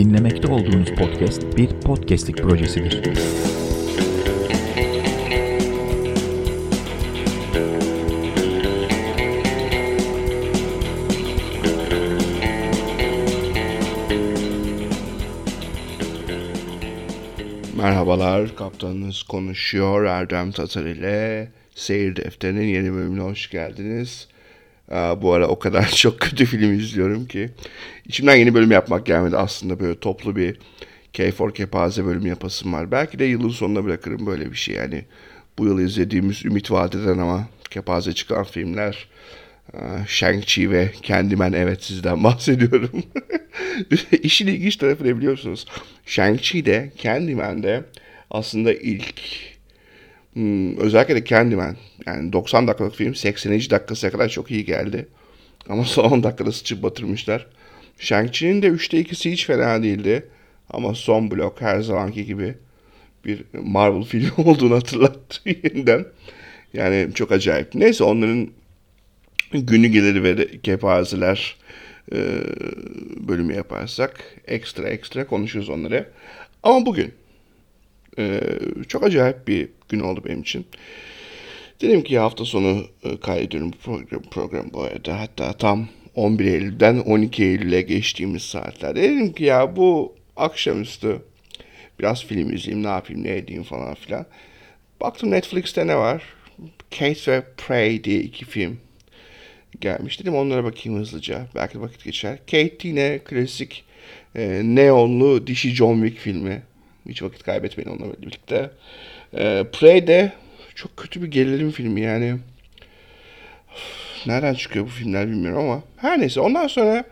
Dinlemekte olduğunuz podcast bir podcastlik projesidir. Merhabalar, kaptanınız konuşuyor Erdem Tatar ile Seyir Defteri'nin yeni bölümüne hoş geldiniz. Bu ara o kadar çok kötü film izliyorum ki içimden yeni bölüm yapmak gelmedi aslında böyle toplu bir K4 Kepaze bölüm yapasım var. Belki de yılın sonuna bırakırım böyle bir şey yani bu yıl izlediğimiz Ümit Vadeden ama Kepaze çıkan filmler Shang-Chi ve Candyman evet sizden bahsediyorum. İşin ilginç tarafı ne biliyorsunuz? Shang-Chi de Candyman de aslında ilk hmm, özellikle de Candyman yani 90 dakikalık film 80. dakikasına kadar çok iyi geldi. Ama son 10 dakikada sıçıp batırmışlar. Shang-Chi'nin de 3'te 2'si hiç fena değildi. Ama son blok her zamanki gibi bir Marvel filmi olduğunu hatırlattı yeniden. Yani çok acayip. Neyse onların günü gelir ve kepazeler e, bölümü yaparsak ekstra ekstra konuşuruz onları. Ama bugün e, çok acayip bir gün oldu benim için. Dedim ki hafta sonu e, kaydediyorum program, program bu arada. Hatta tam 11 Eylül'den 12 Eylül'e geçtiğimiz saatlerde. Dedim ki ya bu akşamüstü biraz film izleyeyim, ne yapayım, ne edeyim falan filan. Baktım Netflix'te ne var? Kate ve Prey diye iki film gelmiş. Dedim onlara bakayım hızlıca. Belki vakit geçer. Kate yine klasik e, neonlu dişi John Wick filmi. Hiç vakit kaybetmeyin onunla birlikte. E, Prey de çok kötü bir gerilim filmi yani. Nereden çıkıyor bu filmler bilmiyorum ama. Her neyse ondan sonra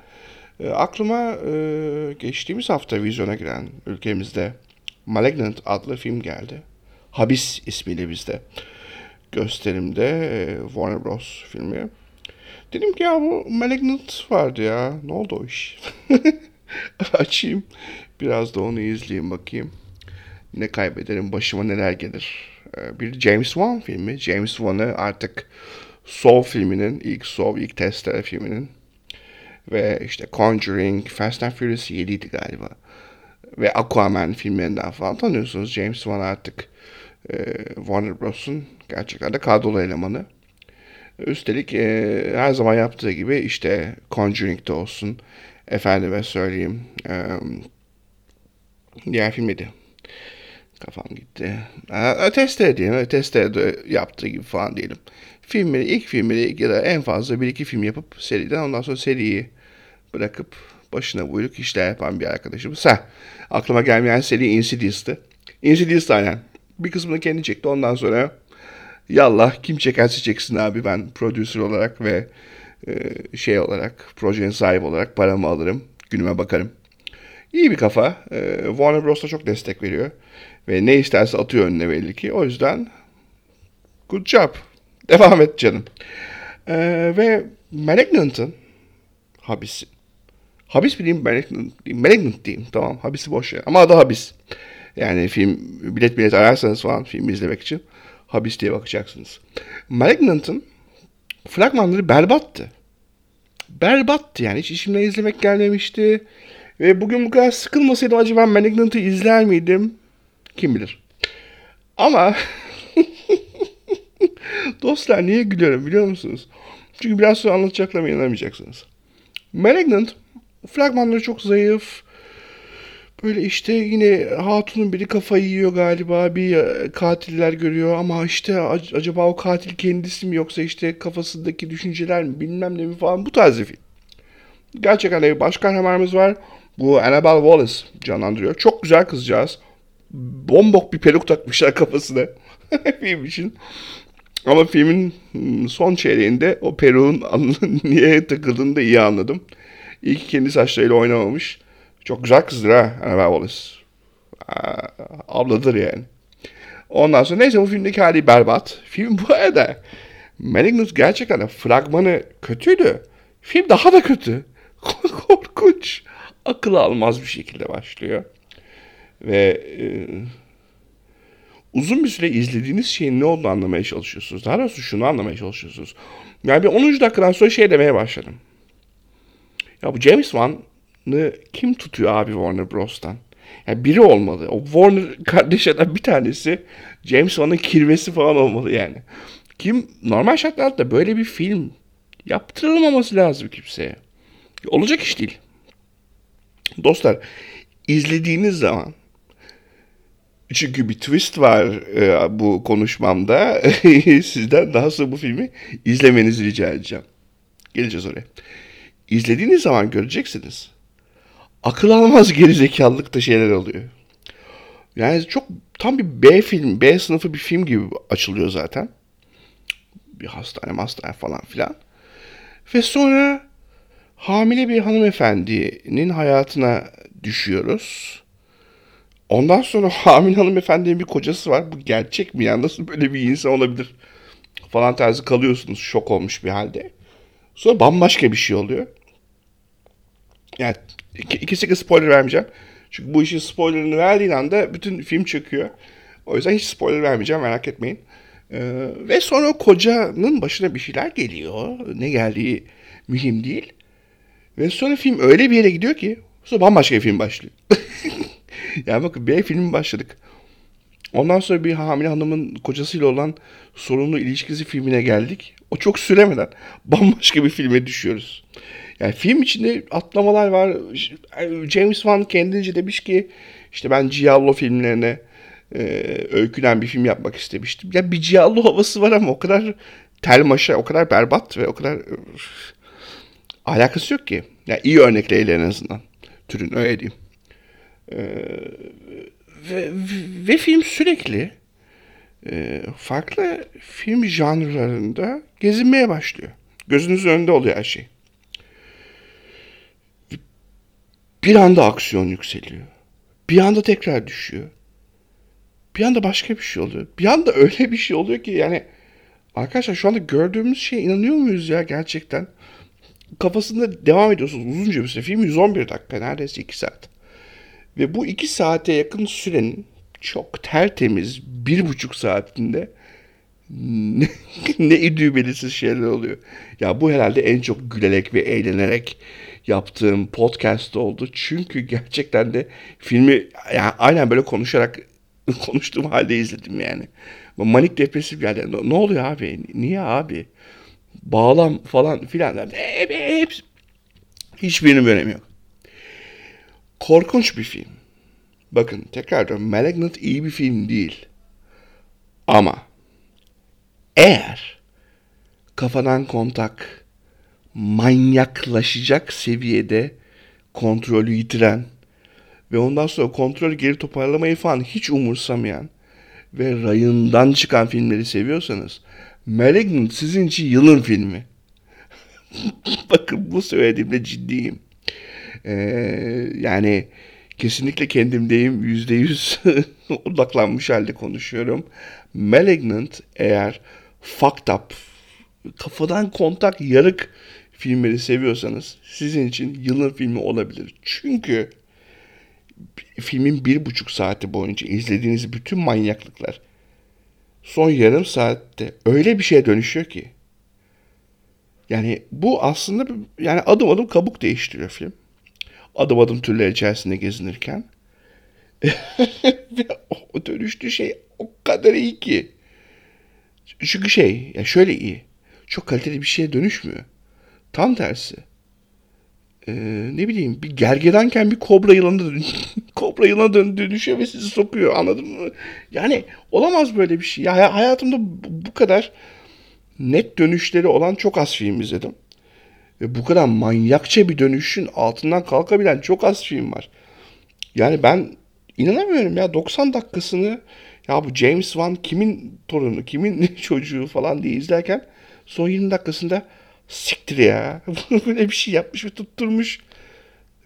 e, aklıma e, geçtiğimiz hafta vizyona giren ülkemizde Malignant adlı film geldi. Habis ismiyle bizde gösterimde e, Warner Bros. filmi. Dedim ki ya bu Malignant vardı ya. Ne oldu o iş? Açayım. Biraz da onu izleyeyim bakayım. Ne kaybederim başıma neler gelir. Ee, bir James Wan filmi. James Wan'ı artık Saw filminin, ilk Saw, ilk Testere filminin ve işte Conjuring, Fast and Furious 7'ydi galiba. Ve Aquaman filmlerinden falan tanıyorsunuz. James Wan artık e, Warner Bros'un gerçekten de kadrolu elemanı. Üstelik e, her zaman yaptığı gibi işte Conjuring'de olsun. Efendime söyleyeyim. E, diğer filmdi. Kafam gitti. E, Testere diyelim. Testere'de yaptığı gibi falan diyelim. Filmleri, ilk filmleri ya da en fazla bir iki film yapıp seriden ondan sonra seriyi bırakıp başına buyruk işler yapan bir arkadaşımız. Ha, aklıma gelmeyen seri Insidious'tı. Insidious aynen. Bir kısmını kendi çekti. Ondan sonra Yallah kim çekerse çeksin abi ben prodüser olarak ve şey olarak projenin sahibi olarak paramı alırım. Günüme bakarım. İyi bir kafa. E, Warner Bros. da çok destek veriyor. Ve ne isterse atıyor önüne belli ki. O yüzden good job. Devam et canım. E, ve Malignant'ın Habis'i. Habis mi diyeyim, Malignant diyeyim. Malignant diyeyim. Tamam, Habis'i boş ver. Ama adı Habis. Yani film, bilet bilet ararsanız falan film izlemek için Habis diye bakacaksınız. Malignant'ın fragmanları berbattı. Berbattı yani. Hiç işimden izlemek gelmemişti. Ve bugün bu kadar sıkılmasaydım acaba Malignant'ı izler miydim? Kim bilir. Ama dostlar niye gülüyorum biliyor musunuz? Çünkü biraz sonra anlatacaklarıma inanamayacaksınız. Malignant fragmanları çok zayıf. Böyle işte yine hatunun biri kafayı yiyor galiba bir e, katiller görüyor ama işte acaba o katil kendisi mi yoksa işte kafasındaki düşünceler mi bilmem ne mi falan bu tarz bir film. Gerçekten bir baş kahramanımız var. Bu Annabelle Wallace canlandırıyor. Çok güzel kızcağız. Bombok bir peruk takmışlar kafasına film için. Ama filmin son çeyreğinde o peruğun niye takıldığını da iyi anladım. İyi ki kendi saçlarıyla oynamamış. Çok güzel kızdır ha Annabelle Wallace. Abladır yani. Ondan sonra neyse bu filmdeki hali berbat. Film bu arada Malignant gerçekten fragmanı kötüydü. Film daha da kötü. Korkunç. Akıl almaz bir şekilde başlıyor. Ve e, uzun bir süre izlediğiniz şeyin ne olduğunu anlamaya çalışıyorsunuz. Daha doğrusu şunu anlamaya çalışıyorsunuz. Yani bir 10. dakikadan sonra şey demeye başladım. Ya bu James Wan kim tutuyor abi Warner Bros'tan? Yani biri olmalı. O Warner kardeşlerden bir tanesi James Wan'ın kirvesi falan olmalı yani. Kim normal şartlarda böyle bir film yaptırılmaması lazım kimseye. Olacak iş değil. Dostlar izlediğiniz zaman çünkü bir twist var e, bu konuşmamda. Sizden daha sonra bu filmi izlemenizi rica edeceğim. Geleceğiz oraya. İzlediğiniz zaman göreceksiniz. Akıl almaz gerizekalılıkta şeyler oluyor. Yani çok tam bir B film, B sınıfı bir film gibi açılıyor zaten. Bir hastane, hastane falan filan. Ve sonra hamile bir hanımefendinin hayatına düşüyoruz. Ondan sonra hamile hanımefendinin bir kocası var. Bu gerçek mi ya? Nasıl böyle bir insan olabilir? Falan tarzı kalıyorsunuz şok olmuş bir halde. Sonra bambaşka bir şey oluyor. Yani ikisi spoiler vermeyeceğim. Çünkü bu işin spoilerını verdiğin anda bütün film çöküyor. O yüzden hiç spoiler vermeyeceğim merak etmeyin. Ee, ve sonra kocanın başına bir şeyler geliyor. Ne geldiği mühim değil. Ve sonra film öyle bir yere gidiyor ki sonra bambaşka bir film başlıyor. yani bakın B filmi başladık. Ondan sonra bir hamile hanımın kocasıyla olan sorunlu ilişkisi filmine geldik. O çok süremeden bambaşka bir filme düşüyoruz. Yani film içinde atlamalar var. James Wan kendince demiş ki işte ben Giallo filmlerine e, öykülen bir film yapmak istemiştim. Ya bir Giallo havası var ama o kadar tel maşa, o kadar berbat ve o kadar üf, alakası yok ki. Ya yani iyi örnekleyle en azından. Türün öyle diyeyim. Ee, ve, ve film sürekli e, farklı film janrlarında gezinmeye başlıyor. Gözünüzün önünde oluyor her şey. Bir anda aksiyon yükseliyor. Bir anda tekrar düşüyor. Bir anda başka bir şey oluyor. Bir anda öyle bir şey oluyor ki yani arkadaşlar şu anda gördüğümüz şeye inanıyor muyuz ya gerçekten? Kafasında devam ediyorsunuz uzunca bir süre. Film 111 dakika neredeyse 2 saat. Ve bu 2 saate yakın sürenin çok tertemiz bir buçuk saatinde ne, ne idüğü belirsiz şeyler oluyor. Ya bu herhalde en çok gülerek ve eğlenerek yaptığım podcast oldu. Çünkü gerçekten de filmi yani aynen böyle konuşarak konuştuğum halde izledim yani. Manik depresif yerden ne oluyor abi? Niye abi? Bağlam falan filan. Hep, hep, hiçbirinin önemi yok. Korkunç bir film. Bakın tekrar diyorum Malignant iyi bir film değil. Ama eğer kafadan kontak manyaklaşacak seviyede kontrolü yitiren ve ondan sonra kontrolü geri toparlamayı falan hiç umursamayan ve rayından çıkan filmleri seviyorsanız Malignant sizin için yılın filmi. Bakın bu söylediğimde ciddiyim. Ee, yani kesinlikle kendimdeyim. Yüzde yüz odaklanmış halde konuşuyorum. Malignant eğer fucked up, kafadan kontak yarık filmleri seviyorsanız sizin için yılın filmi olabilir. Çünkü filmin bir buçuk saati boyunca izlediğiniz bütün manyaklıklar son yarım saatte öyle bir şeye dönüşüyor ki. Yani bu aslında yani adım adım kabuk değiştiriyor film. Adım adım türler içerisinde gezinirken. Ve o dönüştüğü şey o kadar iyi ki. Çünkü şey, ya şöyle iyi. Çok kaliteli bir şeye dönüşmüyor. Tam tersi. Ee, ne bileyim bir gergedanken bir kobra yılanı kobra yılana dönüşüyor ve sizi sokuyor anladın mı? Yani olamaz böyle bir şey. Ya hayatımda bu kadar net dönüşleri olan çok az film izledim. Ve bu kadar manyakça bir dönüşün altından kalkabilen çok az film var. Yani ben inanamıyorum ya 90 dakikasını ya bu James Wan kimin torunu, kimin çocuğu falan diye izlerken son 20 dakikasında siktir ya. Böyle bir şey yapmış ve tutturmuş.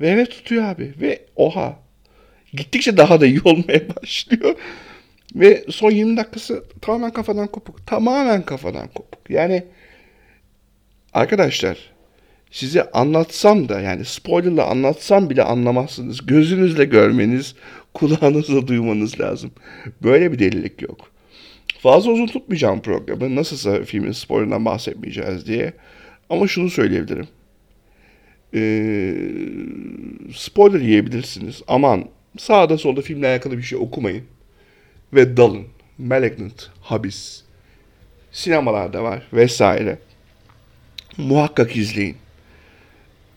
Ve evet tutuyor abi. Ve oha. Gittikçe daha da iyi olmaya başlıyor. Ve son 20 dakikası tamamen kafadan kopuk. Tamamen kafadan kopuk. Yani arkadaşlar size anlatsam da yani spoilerla anlatsam bile anlamazsınız. Gözünüzle görmeniz, kulağınızla duymanız lazım. Böyle bir delilik yok. Fazla uzun tutmayacağım programı. Nasılsa filmin spoilerından bahsetmeyeceğiz diye. Ama şunu söyleyebilirim. Ee, spoiler yiyebilirsiniz. Aman sağda solda filmle alakalı bir şey okumayın. Ve dalın. Malignant, Habis. Sinemalarda var vesaire. Muhakkak izleyin.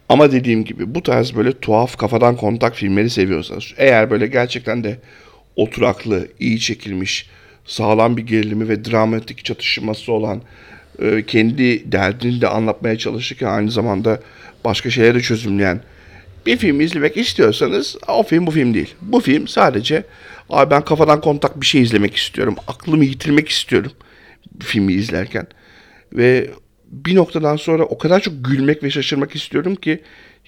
Ama dediğim gibi bu tarz böyle tuhaf kafadan kontak filmleri seviyorsanız eğer böyle gerçekten de oturaklı, iyi çekilmiş, sağlam bir gerilimi ve dramatik çatışması olan e, kendi derdini de anlatmaya çalışırken aynı zamanda başka şeyleri çözümleyen bir film izlemek istiyorsanız o film bu film değil. Bu film sadece abi ben kafadan kontak bir şey izlemek istiyorum. Aklımı yitirmek istiyorum filmi izlerken. Ve bir noktadan sonra o kadar çok gülmek ve şaşırmak istiyorum ki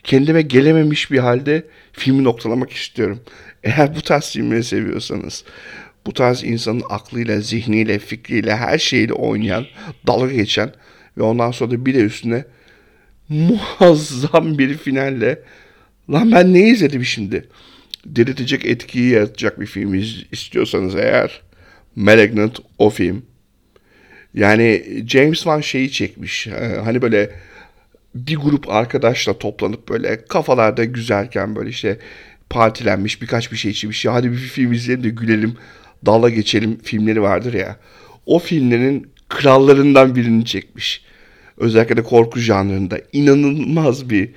kendime gelememiş bir halde filmi noktalamak istiyorum. Eğer bu tarz filmleri seviyorsanız, bu tarz insanın aklıyla, zihniyle, fikriyle, her şeyiyle oynayan, dalga geçen ve ondan sonra da bir de üstüne muazzam bir finalle lan ben ne izledim şimdi? Delirtecek etkiyi yaratacak bir film istiyorsanız eğer Malignant o film. Yani James Wan şeyi çekmiş. Ee, hani böyle bir grup arkadaşla toplanıp böyle kafalarda güzelken böyle işte partilenmiş birkaç bir şey içmiş. Ya hadi bir film izleyelim de gülelim, dala geçelim filmleri vardır ya. O filmlerin krallarından birini çekmiş. Özellikle de korku janrında inanılmaz bir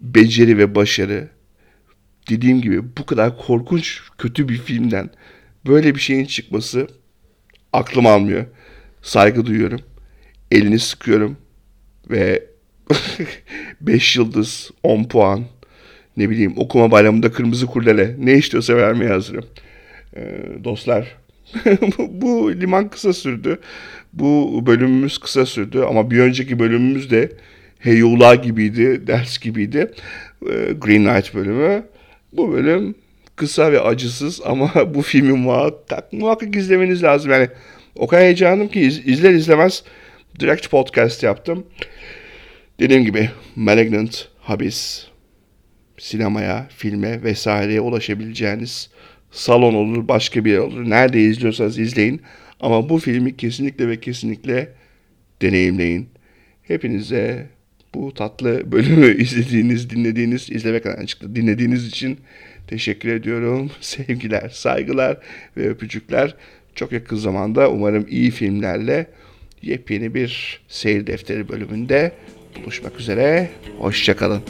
beceri ve başarı. Dediğim gibi bu kadar korkunç kötü bir filmden böyle bir şeyin çıkması aklım almıyor. Saygı duyuyorum. Elini sıkıyorum ve 5 yıldız, 10 puan, ne bileyim okuma bayramında kırmızı kurdele ne istiyorsa vermeye hazırım. Ee, dostlar bu liman kısa sürdü. Bu bölümümüz kısa sürdü ama bir önceki bölümümüz de heyula gibiydi, ders gibiydi. Ee, Green Knight bölümü. Bu bölüm kısa ve acısız ama bu filmi muhakkak, muhakkak izlemeniz lazım. Yani o kadar heyecanım ki iz, izler izlemez direkt podcast yaptım. Dediğim gibi Malignant, Habis, sinemaya, filme vesaireye ulaşabileceğiniz salon olur, başka bir yer olur. Nerede izliyorsanız izleyin. Ama bu filmi kesinlikle ve kesinlikle deneyimleyin. Hepinize bu tatlı bölümü izlediğiniz, dinlediğiniz, izlemekten çıktı dinlediğiniz için teşekkür ediyorum. Sevgiler, saygılar ve öpücükler. Çok yakın zamanda umarım iyi filmlerle yepyeni bir seyir defteri bölümünde buluşmak üzere. Hoşçakalın.